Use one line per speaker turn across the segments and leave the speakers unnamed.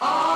Oh.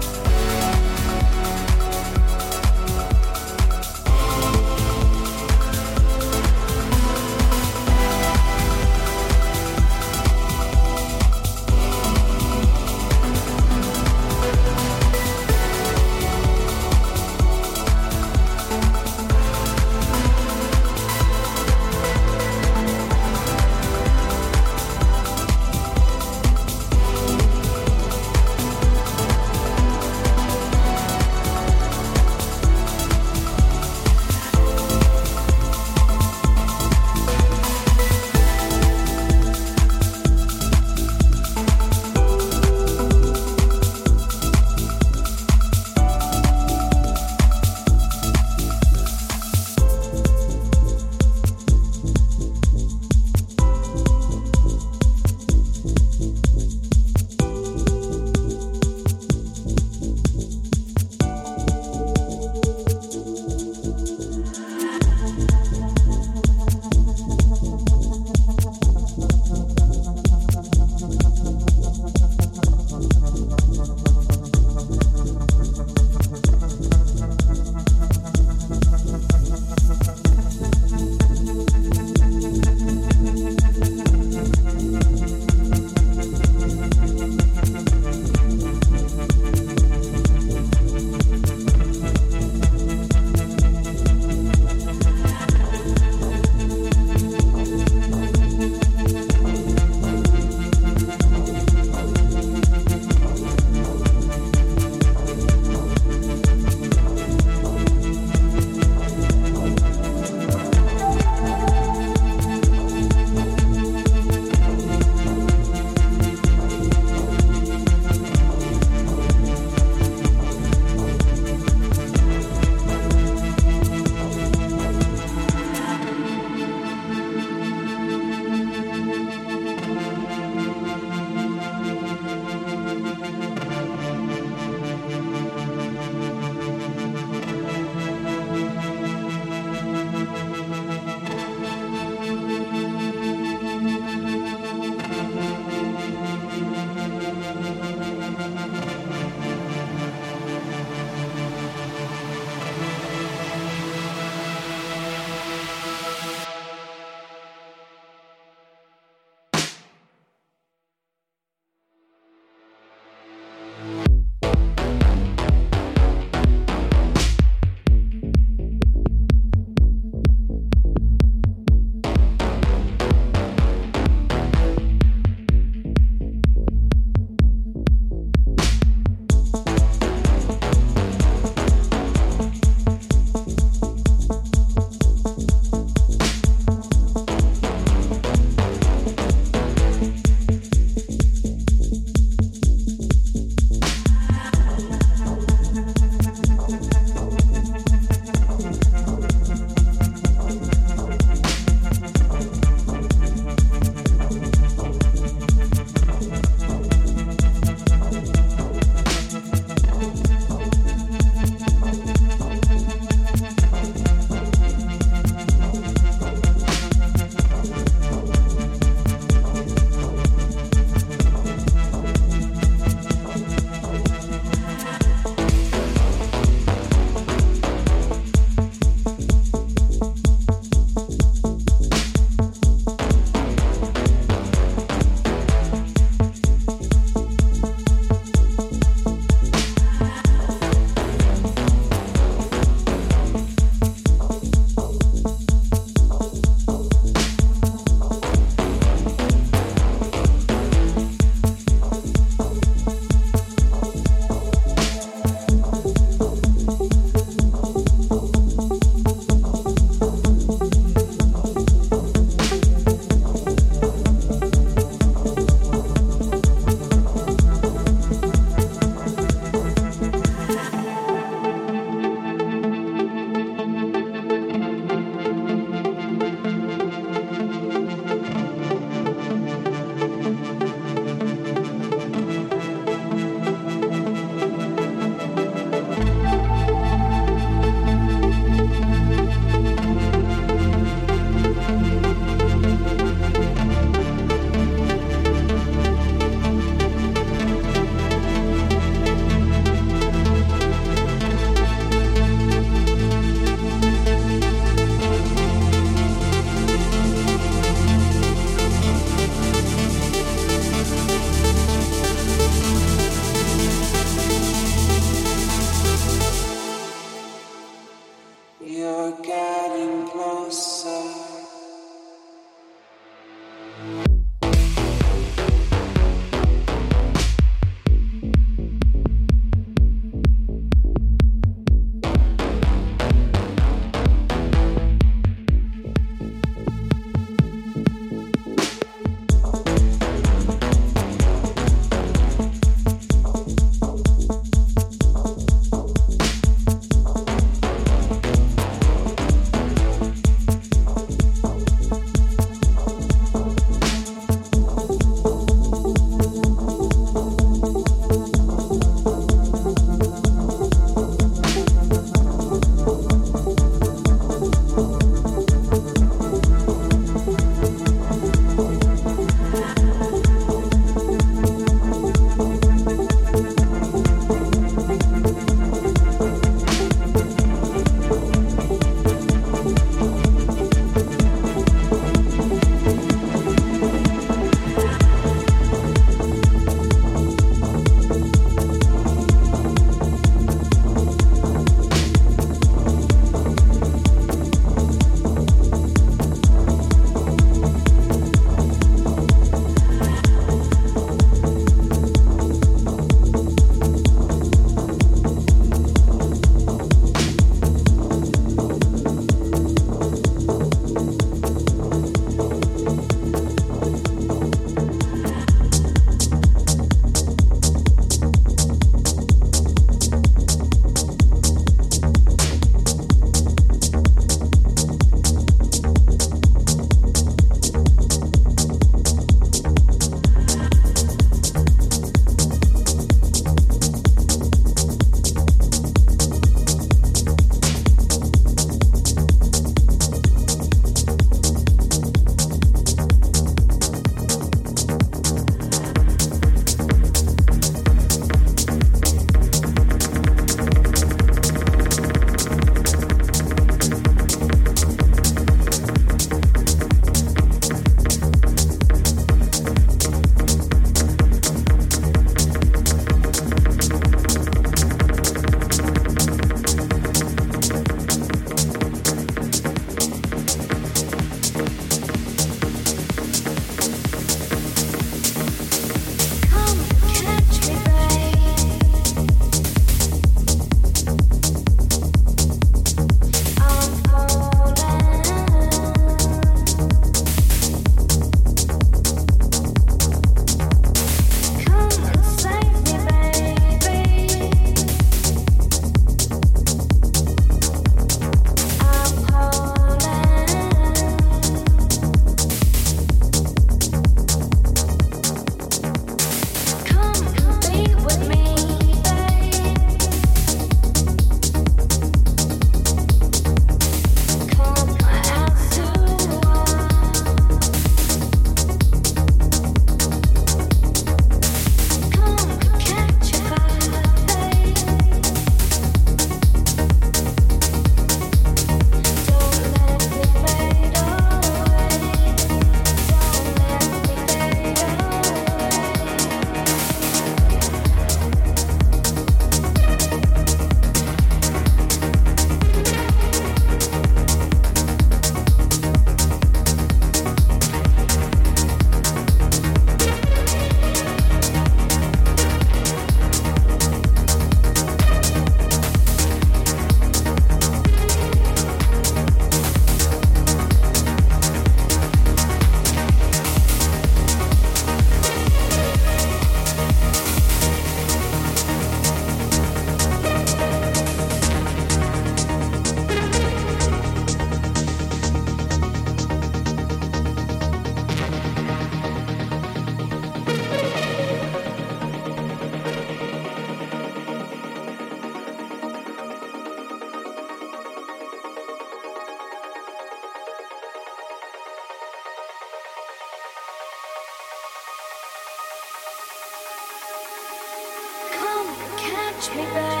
Come hold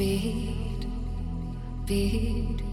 beat, beat.